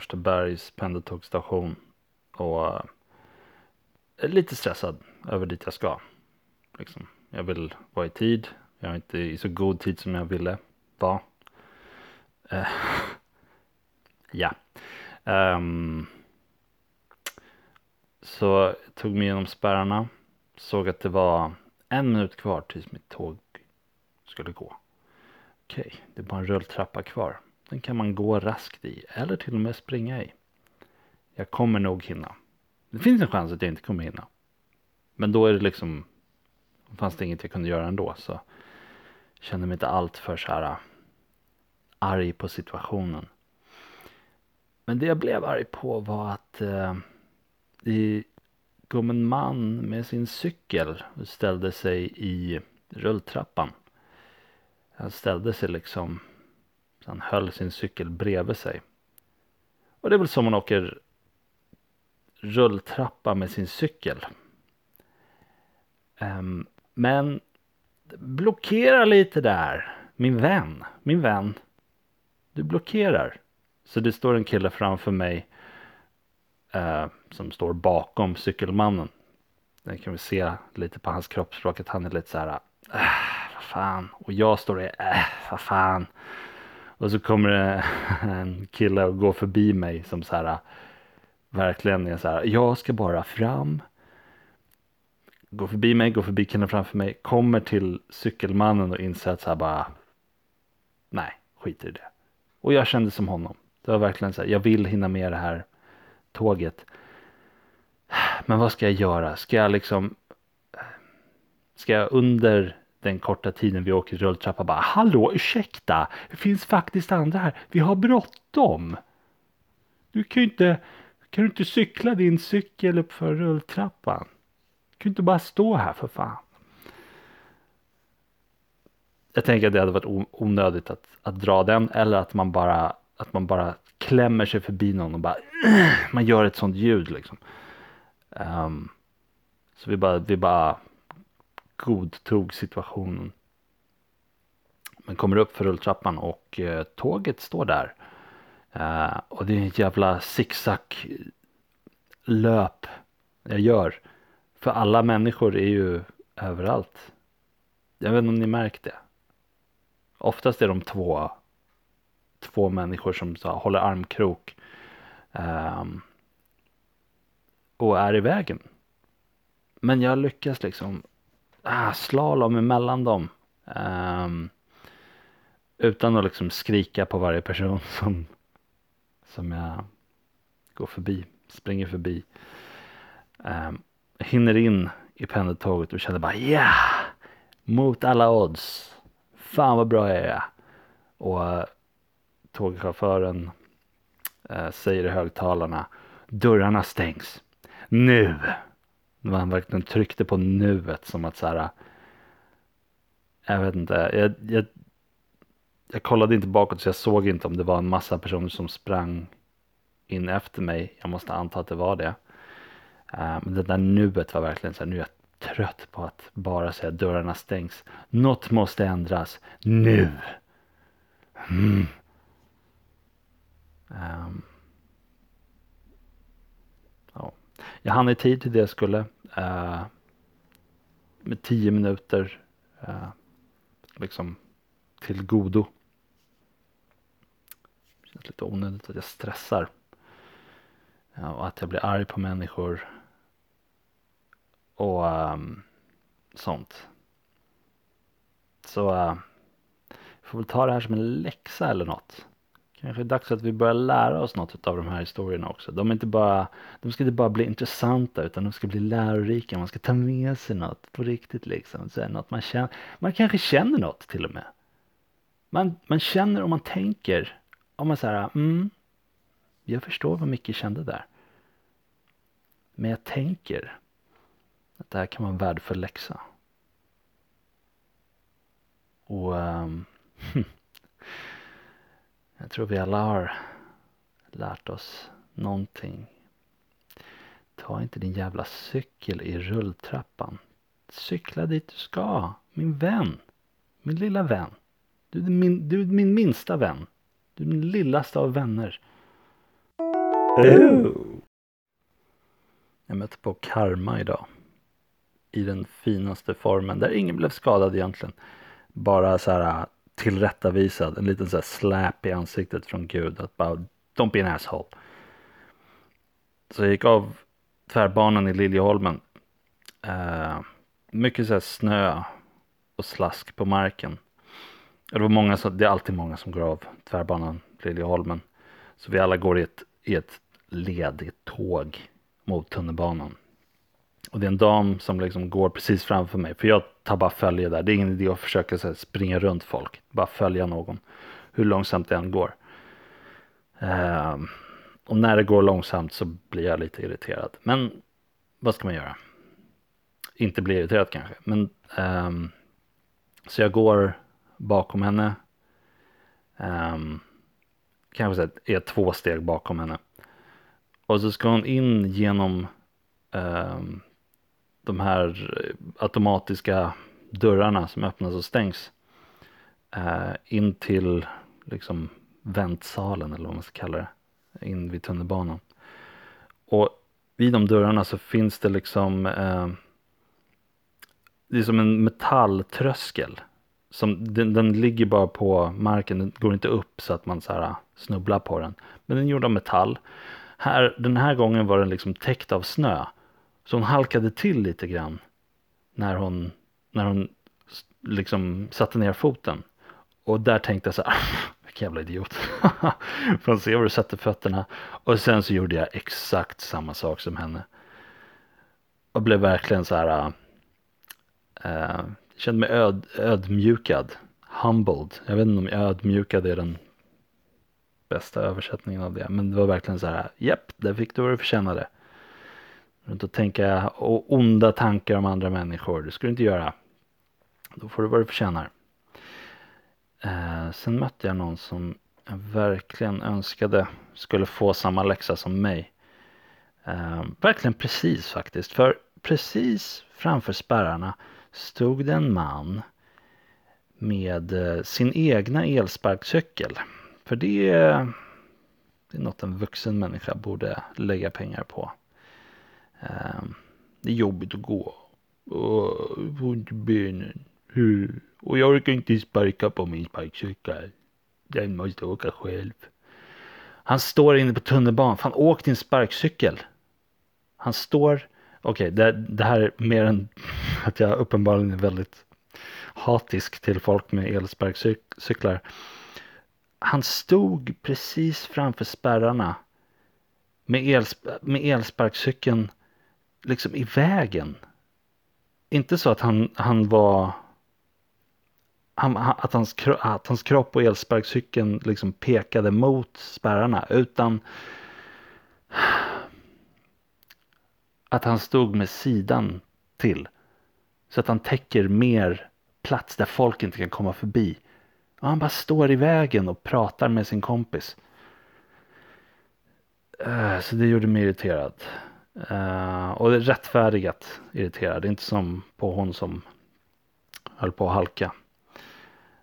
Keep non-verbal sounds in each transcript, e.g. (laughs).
Årstabergs pendeltågsstation och eh, är lite stressad över dit jag ska. Liksom, jag vill vara i tid, jag är inte i så god tid som jag ville vara. Uh, (laughs) ja. Um, så jag tog mig igenom spärrarna. Såg att det var en minut kvar tills mitt tåg skulle gå. Okej, det är bara en rulltrappa kvar. Den kan man gå raskt i eller till och med springa i. Jag kommer nog hinna. Det finns en chans att jag inte kommer hinna. Men då är det liksom fanns det inget jag kunde göra ändå så jag känner mig inte allt för så här äh, arg på situationen. Men det jag blev arg på var att äh, eh, det kom en man med sin cykel och ställde sig i rulltrappan. Han ställde sig liksom, så han höll sin cykel bredvid sig. Och det är väl som man åker rulltrappa med sin cykel. Um, men blockera lite där, min vän, min vän. Du blockerar. Så det står en kille framför mig uh, som står bakom cykelmannen. Den kan vi se lite på hans kroppsspråk att han är lite så här, äh, vad fan. Och jag står där, äh, vad fan. Och så kommer det (laughs) en kille och går förbi mig som så här, verkligen är så här, jag ska bara fram. Går förbi mig, går förbi killen framför mig, kommer till cykelmannen och inser att så här bara, nej, skiter i det. Och jag kände som honom. Det var verkligen så här, jag vill hinna med det här tåget. Men vad ska jag göra? Ska jag liksom Ska jag under den korta tiden vi åker rulltrappa bara Hallå ursäkta, det finns faktiskt andra här. Vi har bråttom. Du kan ju inte Kan du inte cykla din cykel uppför rulltrappan? Du kan ju inte bara stå här för fan. Jag tänker att det hade varit onödigt att, att dra den eller att man bara att man bara klämmer sig förbi någon och bara (clears throat) man gör ett sånt ljud liksom. Um, så vi bara, vi bara godtog situationen. Men kommer upp för rulltrappan och eh, tåget står där. Eh, och det är ett jävla zigzag löp jag gör. För alla människor är ju överallt. Jag vet inte om ni märkt det. Oftast är de två två människor som så, håller armkrok ehm, och är i vägen. Men jag lyckas liksom ah, slalom emellan dem. Um, utan att liksom skrika på varje person (laughs) som, som jag går förbi, springer förbi. Um, hinner in i pendeltåget och känner bara ja, yeah! mot alla odds. Fan vad bra jag är. Och uh, tågchauffören uh, säger i högtalarna dörrarna stängs nu. När han verkligen tryckte på nuet som att så här. Jag vet inte. Jag, jag, jag kollade inte bakåt så jag såg inte om det var en massa personer som sprang in efter mig. Jag måste anta att det var det. Eh, men det där nuet var verkligen så här. Nu är jag trött på att bara säga dörrarna stängs. Något måste ändras nu. Mm. Um, ja. Jag hann i tid till det jag skulle. Eh, med tio minuter eh, liksom till godo. Det känns lite onödigt att jag stressar. Ja, och att jag blir arg på människor. Och um, sånt. Så uh, får väl ta det här som en läxa eller något. Kanske är dags att vi börjar lära oss något av de här historierna också. De, är inte bara, de ska inte bara bli intressanta utan de ska bli lärorika. Man ska ta med sig något på riktigt liksom. Så något man, känner, man kanske känner något till och med. Man, man känner och man tänker. Om man säger, mm, jag förstår vad Micke kände där. Men jag tänker att det här kan vara en värdefull läxa. Och um, (laughs) jag tror vi alla har lärt oss någonting. Ta inte din jävla cykel i rulltrappan. Cykla dit du ska, min vän. Min lilla vän. Du är min, du är min minsta vän. Du är min lillaste av vänner. Jag mötte på karma idag. I den finaste formen, där ingen blev skadad egentligen. Bara så här tillrättavisad, en liten så här slap i ansiktet från Gud. Att bara, don't be an asshole. Så jag gick av tvärbanan i Liljeholmen. Uh, mycket så här snö och slask på marken. Det, var många som, det är alltid många som går av tvärbanan Liljeholmen. Så vi alla går i ett, i ett ledigt tåg mot tunnelbanan. Och det är en dam som liksom går precis framför mig. För jag tar bara följe där. Det är ingen idé att försöka här, springa runt folk. Bara följa någon. Hur långsamt det än går. Uh, och när det går långsamt så blir jag lite irriterad. Men vad ska man göra? Inte bli irriterad kanske. Men um, så jag går bakom henne. Um, kanske är två steg bakom henne. Och så ska hon in genom um, de här eh, automatiska dörrarna som öppnas och stängs. eh, in till liksom väntsalen eller vad man ska kalla det. In vid tunnelbanan. Och vid de dörrarna så finns det liksom eh, det är som en metalltröskel som, den, den, ligger bara på marken, den går inte upp så att man så här eh, snubblar på den. Men den är gjord av metall. Här, den här gången var den liksom täckt av snö. Så hon halkade till lite grann när hon, när hon liksom satte ner foten. Och där tänkte jag så här, (laughs) vilken jävla idiot. (laughs) Får se var du sätter fötterna. Och sen så gjorde jag exakt samma sak som henne. Och blev verkligen så här, äh, äh, kände mig öd, ödmjukad. Humbled. Jag vet inte om ödmjukad är den bästa översättningen av det. Men det var verkligen så här, japp, där fick du vad du förtjänade. Runt att tänka onda tankar om andra människor, det ska du inte göra. Då får du vad du förtjänar. Eh, sen mötte jag någon som jag verkligen önskade skulle få samma läxa som mig. Eh, verkligen precis faktiskt. För precis framför spärrarna stod det en man med eh, sin egna elsparkcykel. För det, eh, det är något en vuxen människa borde lägga pengar på. Ehm, det är jobbigt att gå. Och får ont i benen. Och jag orkar inte sparka på min sparkcykel. Den måste åka själv. Han står inne på tunnelbanan. Fan, åk din sparkcykel. Han står okej, okay, det, det, här är mer än (laughs) att jag uppenbarligen är väldigt hatisk till folk med elsparkcyklar. Han stod precis framför spärrarna med, elsp med elsparkcykeln liksom i vägen. Inte så att han, han var han, att, hans, att hans kropp och elsparkcykeln liksom pekade mot spärrarna utan att han stod med sidan till. Så att han täcker mer plats där folk inte kan komma förbi. Och han bara står i vägen och pratar med sin kompis. Eh, så det gjorde mig irriterad. Uh, och det är rättfärdigat irriterad. Inte som på hon som höll på att halka.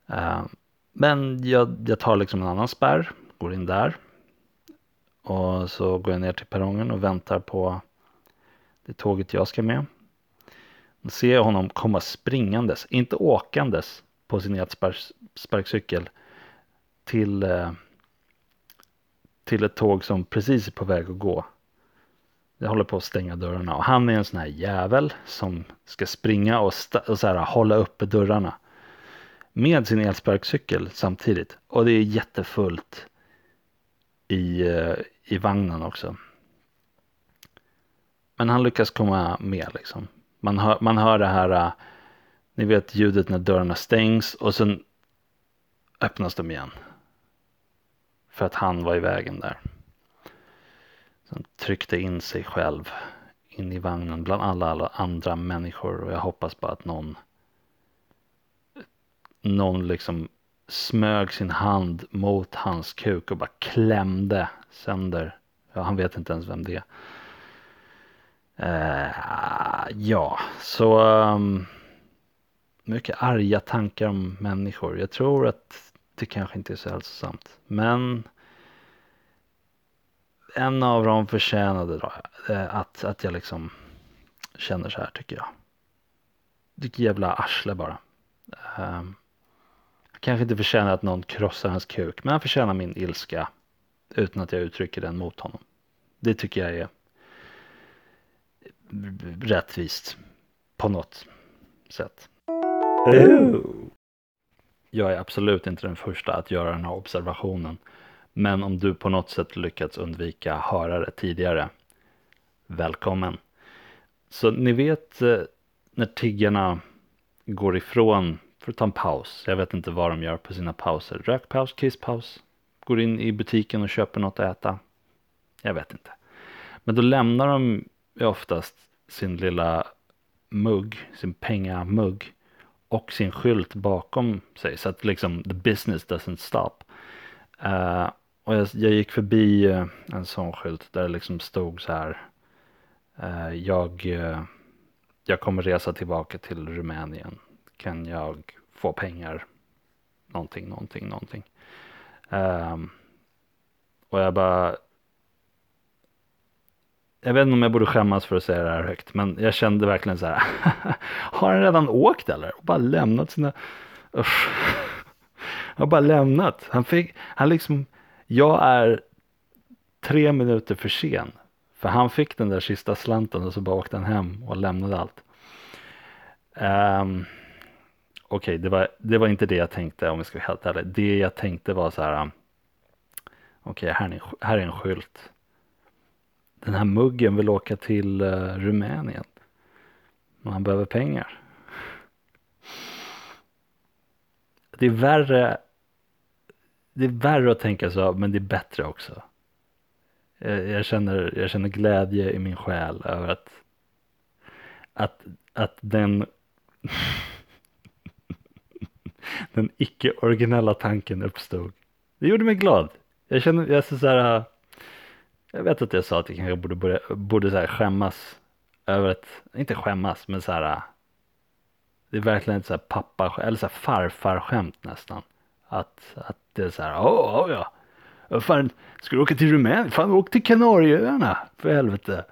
Uh, men jag, jag tar liksom en annan spärr. Går in där. Och så går jag ner till perrongen och väntar på det tåget jag ska med. Då ser jag honom komma springandes, inte åkandes på sin elsparkcykel till, eh, till ett tåg som precis är på väg att gå. Jag håller på att stänga dörrarna och han är en sån här jävel som ska springa och, och så här, hålla uppe dörrarna med sin elsparkcykel samtidigt. Och det är jättefullt i, eh, i vagnen också. Men han lyckas komma med liksom. Man hör, man hör det här, eh, ni vet ljudet när dörrarna stängs och sen öppnas de igen. För att han var i vägen där som han tryckte in sig själv in i vagnen bland alla, alla andra människor och jag hoppas bara att någon någon liksom smög sin hand mot hans kuk och bara klämde sönder. Ja, han vet inte ens vem det är. Uh, ja, så um, mycket arga tankar om människor. Jag tror att det kanske inte är så hälsosamt. Men en av dem förtjänade då, uh, att, att jag liksom känner så här tycker jag. Vilket jävla arsle bara. Um, kanske inte förtjänar att någon krossar hans kuk, men han förtjänar min ilska utan att jag uttrycker den mot honom. Det tycker jag är rättvist på något sätt. Oh. Jag är absolut inte den första att göra den här observationen. Men om du på något sätt lyckats undvika höra det tidigare, välkommen. Så ni vet eh, när tiggarna går ifrån för att ta en paus. Jag vet inte vad de gör på sina pauser. Rökpaus, kisspaus, går in i butiken och köper något att äta. Jag vet inte. Men då lämnar de oftast sin lilla mugg, sin pengamugg och sin skylt bakom sig så att liksom the business doesn't stop. Uh, och jag, jag, gick förbi eh, en sån skylt där det liksom stod så här. Eh, jag, eh, jag kommer resa tillbaka till Rumänien. Kan jag få pengar? Någonting, någonting, någonting. Eh, och jag bara jag vet inte om jag borde skämmas för att säga det här högt, men jag kände verkligen så här, (laughs) har han redan åkt eller? Och bara lämnat sina, usch. (laughs) har bara lämnat. Han fick, han liksom, jag är tre minuter för sen. För han fick den där sista slanten och så bara åkte han hem och lämnade allt. Um, Okej, okay, det, var, det var inte det jag tänkte om jag ska vara helt ärlig. Det jag tänkte var så här, um, okej, okay, här, här är en skylt den här muggen vill åka till uh, Rumänien. Men han behöver pengar. Det är värre. Det är värre att tänka så, men det är bättre också. Jag, jag känner, jag känner glädje i min själ över att, att, att den, (laughs) den icke originella tanken uppstod. Det gjorde mig glad. Jag känner, jag så här, jag vet att jag sa att jag kanske borde, börja, borde så här skämmas över att, inte skämmas, men så här. Det är verkligen ett så här pappa, eller så här farfar skämt nästan. Att, att det är så här, ja, oh, ja. Fan, ska du åka till Rumänien? Fan, åk till Kanarieöarna, för helvete.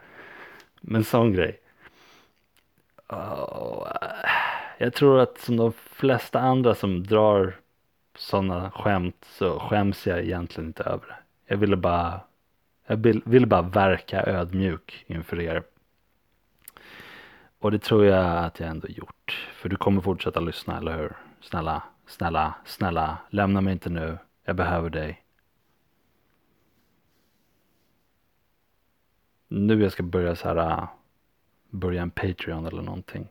Men sån grej. Oh, jag tror att som de flesta andra som drar sådana skämt så skäms jag egentligen inte över det. Jag ville bara jag vill, bara verka ödmjuk inför er. Och det tror jag att jag ändå gjort. För du kommer fortsätta lyssna, eller hur? Snälla, snälla, snälla, lämna mig inte nu. Jag behöver dig. Nu jag ska börja så här, äh, börja en Patreon eller någonting.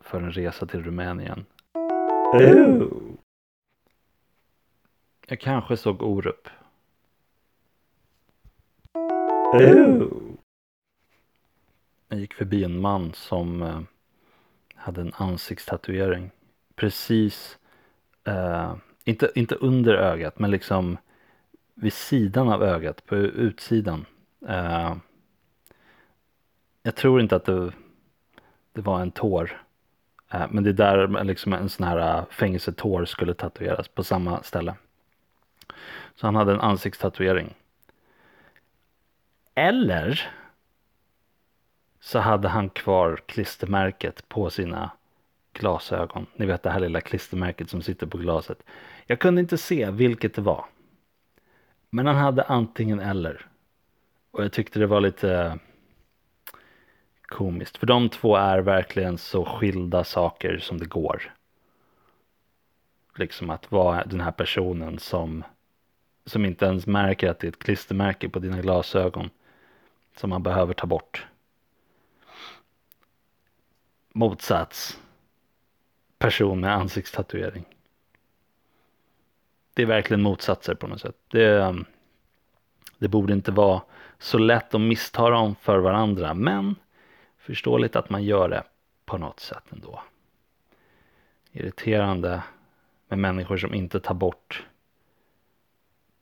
För en resa till Rumänien. Oh. Jag kanske såg Orup. Oh. Jag gick förbi en man som eh, hade en ansiktstatuering. Precis, eh, inte, inte under ögat men liksom vid sidan av ögat, på utsidan. Eh, jag tror inte att det, det var en tår. Eh, men det är där liksom en sån här eh, fängelsetår skulle tatueras på samma ställe. Så han hade en ansiktstatuering. Eller så hade han kvar klistermärket på sina glasögon. Ni vet det här lilla klistermärket som sitter på glaset. Jag kunde inte se vilket det var. Men han hade antingen eller. Och jag tyckte det var lite eh, komiskt. För de två är verkligen så skilda saker som det går. Liksom att vara den här personen som, som inte ens märker att det är ett klistermärke på dina glasögon som man behöver ta bort. Motsats person med ansiktstatuering. det är verkligen motsatser på något sätt. Det, det borde inte vara så lätt att missta dem för varandra, men förståeligt att man gör det på något sätt ändå. Irriterande med människor som inte tar bort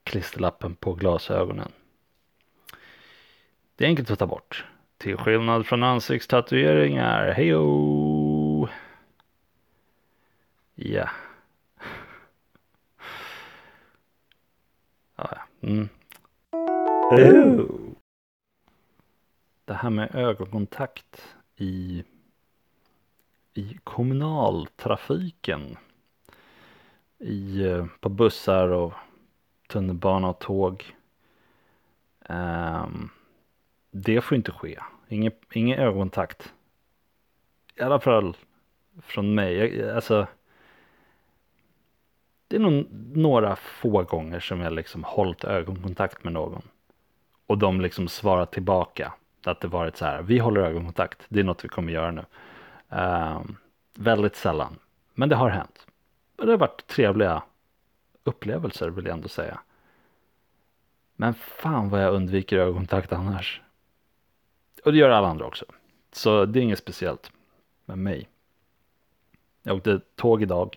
klisterlappen på glasögonen. Det är enkelt att ta bort. Till skillnad från ansiktstatueringar. Hejo! Ja. Ja. Mm. Oh. Det här med ögonkontakt i, i kommunaltrafiken. I, eh, på bussar och tunnelbana och tåg. Um, det får inte ske. Ingen, ingen ögonkontakt. I alla fall från mig. Jag, alltså, det är nog några få gånger som jag liksom hållit ögonkontakt med någon. Och de liksom svarar tillbaka. Att det varit så här, vi håller ögonkontakt, det är något vi kommer göra nu. Uh, väldigt sällan, men det har hänt. Och det har varit trevliga upplevelser vill jag ändå säga. Men fan vad jag undviker ögonkontakt annars. Och det gör alla andra också. Så det är inget speciellt med mig. Jag åkte tåg idag.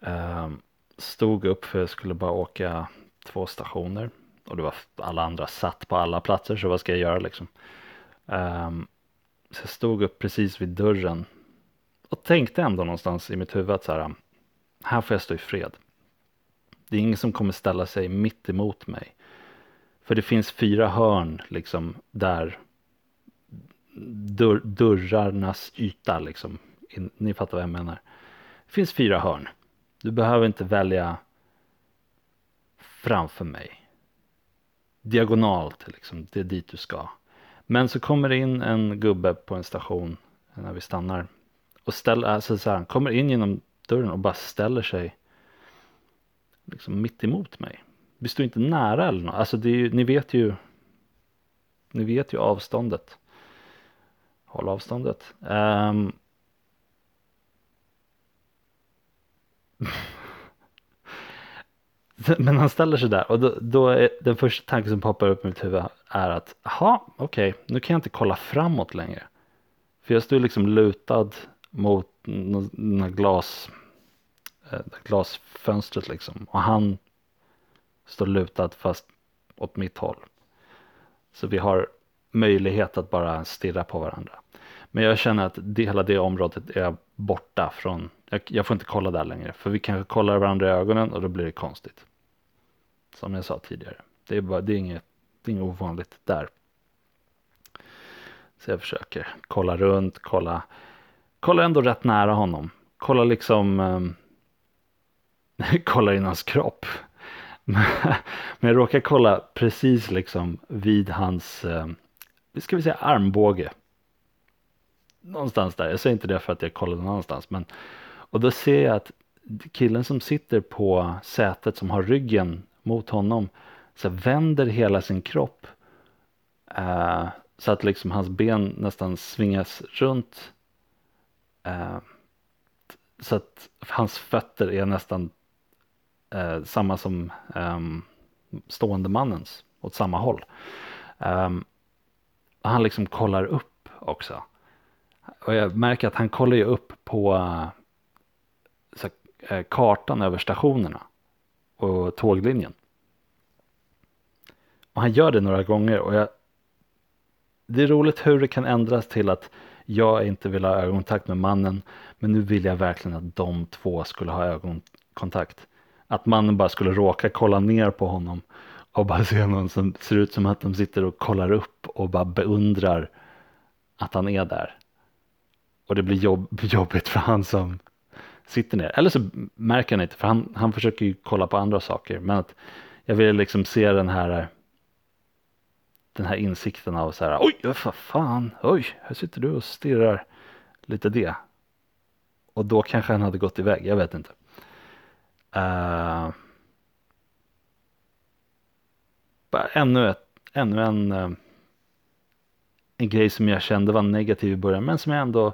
Um, stod upp för jag skulle bara åka två stationer. Och det var alla andra satt på alla platser så vad ska jag göra liksom. Um, så jag stod upp precis vid dörren. Och tänkte ändå någonstans i mitt huvud att så här. Här får jag stå i fred. Det är ingen som kommer ställa sig mitt emot mig. För det finns fyra hörn liksom där dörr, dörrarnas yta liksom. Ni fattar vad jag menar. Det finns fyra hörn. Du behöver inte välja framför mig. Diagonalt liksom, det är dit du ska. Men så kommer det in en gubbe på en station när vi stannar. Och ställer, alltså så här, kommer in genom dörren och bara ställer sig liksom mitt emot mig. Vi står inte nära eller något. Alltså det är ju, ni vet ju ni vet ju avståndet. Håll avståndet. Um, (laughs) Men han ställer sig där och då, då, är den första tanken som poppar upp i mitt huvud är att jaha, okej, okay, nu kan jag inte kolla framåt längre. För jag står liksom lutad mot den här glas, eh, glasfönstret liksom och han står lutad fast åt mitt håll. Så vi har möjlighet att bara stirra på varandra. Men jag känner att det, hela det området är borta från, jag, jag, får inte kolla där längre. För vi kanske kollar varandra i ögonen och då blir det konstigt. Som jag sa tidigare. Det är, bara, det är, inget, det är inget ovanligt där. Så jag försöker kolla runt, kolla, kolla ändå rätt nära honom. Kolla liksom, eh, (laughs) kolla in hans kropp. (laughs) Men jag råkar kolla precis liksom vid hans, eh, ska vi säga armbåge någonstans där. Jag säger inte det för att jag kollar någon annanstans. Men, och då ser jag att killen som sitter på sätet som har ryggen mot honom så vänder hela sin kropp eh, så att liksom hans ben nästan svingas runt. Eh, så att hans fötter är nästan eh, samma som ehm, stående mannens åt samma håll. Ehm, han liksom kollar upp också. Och jag märker att han kollar ju upp på eh, så, eh, kartan över stationerna och tåglinjen. Och han gör det några gånger och jag, det är roligt hur det kan ändras till att jag inte vill ha ögonkontakt med mannen men nu vill jag verkligen att de två skulle ha ögonkontakt. Att mannen bara skulle råka kolla ner på honom och bara se någon som ser ut som att de sitter och kollar upp och bara beundrar att han är där och det blir jobb, (laughs) jobbigt för han som sitter ner. Eller så märker han inte för han, han försöker ju kolla på andra saker. Men att jag vill liksom se den här den här insikten av så här oj vad fan oj här sitter du och stirrar lite det. Och då kanske han hade gått iväg, jag vet inte. Uh, bara ännu, ett, ännu en uh, en grej som jag kände var negativ i början men som jag ändå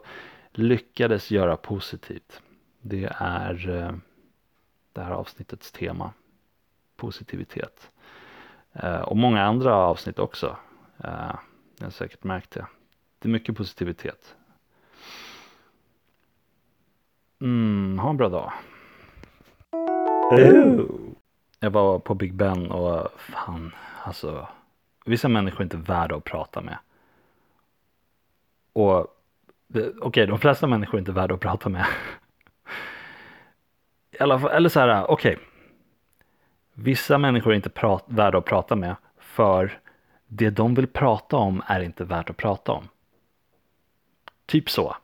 lyckades göra positivt. Det är eh, det här avsnittets tema. positivitet. Eh, och många andra avsnitt också. Eh, jag har säkert märkt det. Det är mycket positivitet. Mm, ha en bra dag. Jag var på Big Ben och fan, alltså. Vissa människor är inte värda att prata med. Och eh, okej, okay, de flesta människor är inte värda att prata med. Eller, eller så här, okej. Okay. Vissa människor är inte prat, värda att prata med för det de vill prata om är inte värt att prata om. Typ så.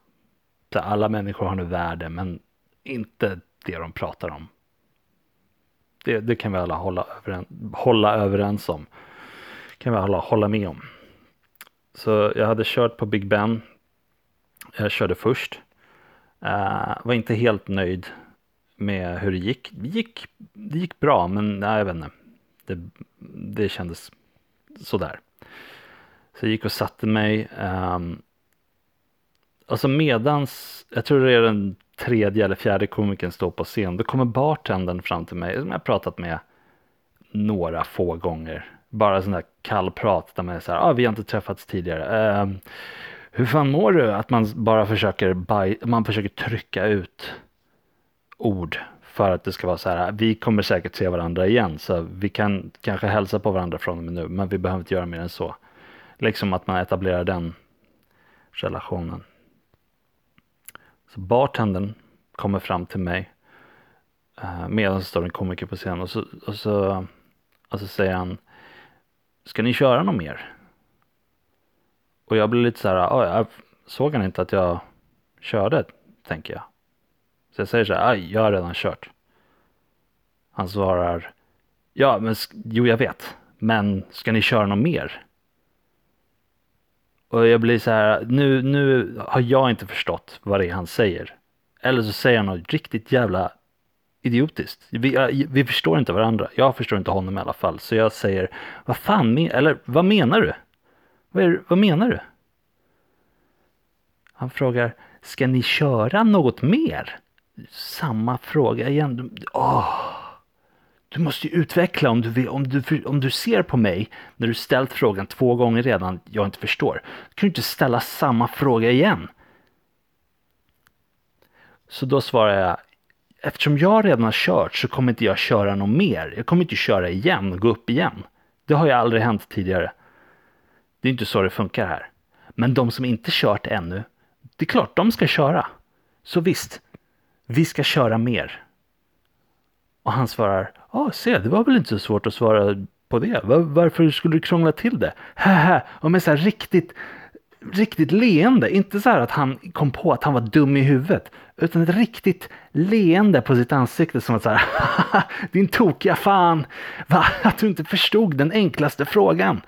så alla människor har nu värde men inte det de pratar om. Det, det kan vi alla hålla, överens, hålla överens om. kan vi alla hålla med om. Så jag hade kört på Big Ben. Jag körde först. Uh, var inte helt nöjd med hur det gick. Det gick, det gick bra men nej, jag vet inte. Det, det kändes sådär. Så jag gick och satte mig. Um, alltså medans, jag tror det är den tredje eller fjärde komikern står på scen, då kommer bartendern fram till mig, som jag pratat med några få gånger. Bara sån där kallprat där man är så här, ah, vi har inte träffats tidigare. Uh, hur fan mår du? Att man bara försöker, baj, man försöker trycka ut ord för att det ska vara så här, vi kommer säkert se varandra igen, så vi kan kanske hälsa på varandra från och med nu, men vi behöver inte göra mer än så. Liksom att man etablerar den relationen. Så bartendern kommer fram till mig eh, medan det står en komiker på scenen, och så, och så, och så säger han, ska ni köra något mer? Och jag blir lite så här, oh, jag såg han inte att jag körde, tänker jag. Så jag säger så här, ah, jag har redan kört. Han svarar, ja men jo jag vet, men ska ni köra något mer? Och jag blir så här, nu, nu har jag inte förstått vad det är han säger. Eller så säger han något riktigt jävla idiotiskt. Vi, vi förstår inte varandra. Jag förstår inte honom i alla fall. Så jag säger, vad fan, eller vad menar du? Vad, är, vad menar du? Han frågar, ska ni köra något mer? Samma fråga igen. Åh. Du måste ju utveckla om du, om, du, om du ser på mig när du ställt frågan två gånger redan jag inte förstår. Du kan du inte ställa samma fråga igen. Så då svarar jag, eftersom jag redan har kört så kommer inte jag köra något mer. Jag kommer inte köra igen och gå upp igen. Det har ju aldrig hänt tidigare. Det är inte så det funkar här. Men de som inte kört ännu, det är klart de ska köra. Så visst, vi ska köra mer. Och han svarar, ja se, det var väl inte så svårt att svara på det. Varför skulle du krångla till det? Haha, jag med så här riktigt, riktigt leende. Inte så här att han kom på att han var dum i huvudet. Utan ett riktigt leende på sitt ansikte som att så här, din tokiga fan. Va? Att du inte förstod den enklaste frågan.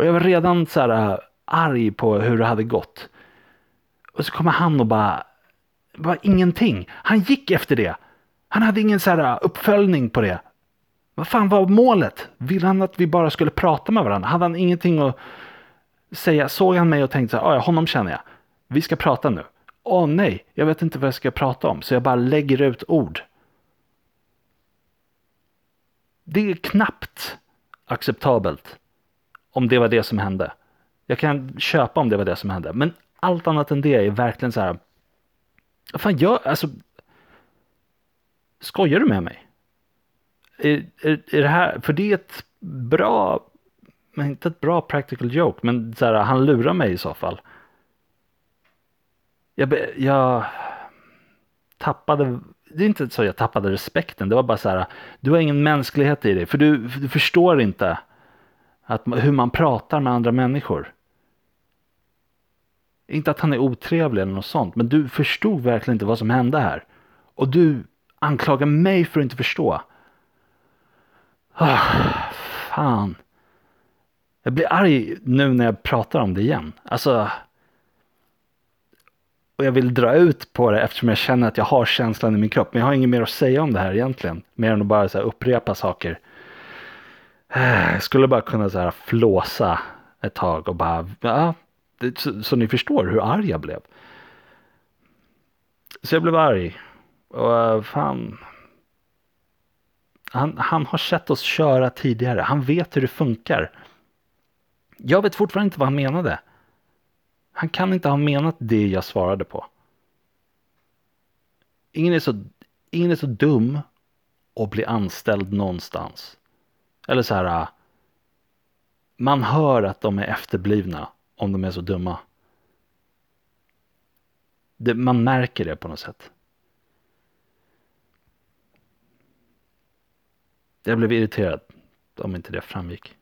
Och jag var redan så här äh, arg på hur det hade gått. Och så kommer han och bara, bara ingenting. Han gick efter det. Han hade ingen så här äh, uppföljning på det. Vad fan var målet? Ville han att vi bara skulle prata med varandra? Hade han ingenting att säga? Såg han mig och tänkte så här, ah, ja honom känner jag. Vi ska prata nu. Åh nej, jag vet inte vad jag ska prata om. Så jag bara lägger ut ord. Det är knappt acceptabelt om det var det som hände. Jag kan köpa om det var det som hände. Men allt annat än det är verkligen så här. Vad fan gör, alltså. Skojar du med mig? Är, är, är det här, för det är ett bra, men inte ett bra practical joke, men så här, han lurar mig i så fall. Jag, jag tappade, det är inte så jag tappade respekten, det var bara så här, du har ingen mänsklighet i dig, för du, du förstår inte att, hur man pratar med andra människor. Inte att han är otrevlig eller något sånt, men du förstod verkligen inte vad som hände här. Och du anklagar mig för att inte förstå. Ah, fan. Jag blir arg nu när jag pratar om det igen. Alltså. Och jag vill dra ut på det eftersom jag känner att jag har känslan i min kropp. Men jag har inget mer att säga om det här egentligen. Mer än att bara så upprepa saker. Eh, jag skulle bara kunna så här flåsa ett tag och bara, ja, så, så, ni förstår hur arg jag blev. Så jag blev arg. Och eh, fan. Han, han har sett oss köra tidigare. Han vet hur det funkar. Jag vet fortfarande inte vad han menade. Han kan inte ha menat det jag svarade på. Ingen är så, ingen är så dum och blir anställd någonstans. Eller så här. Äh, man hör att de är efterblivna om de är så dumma. Det, man märker det på något sätt. Jag blev irriterad om inte det framgick.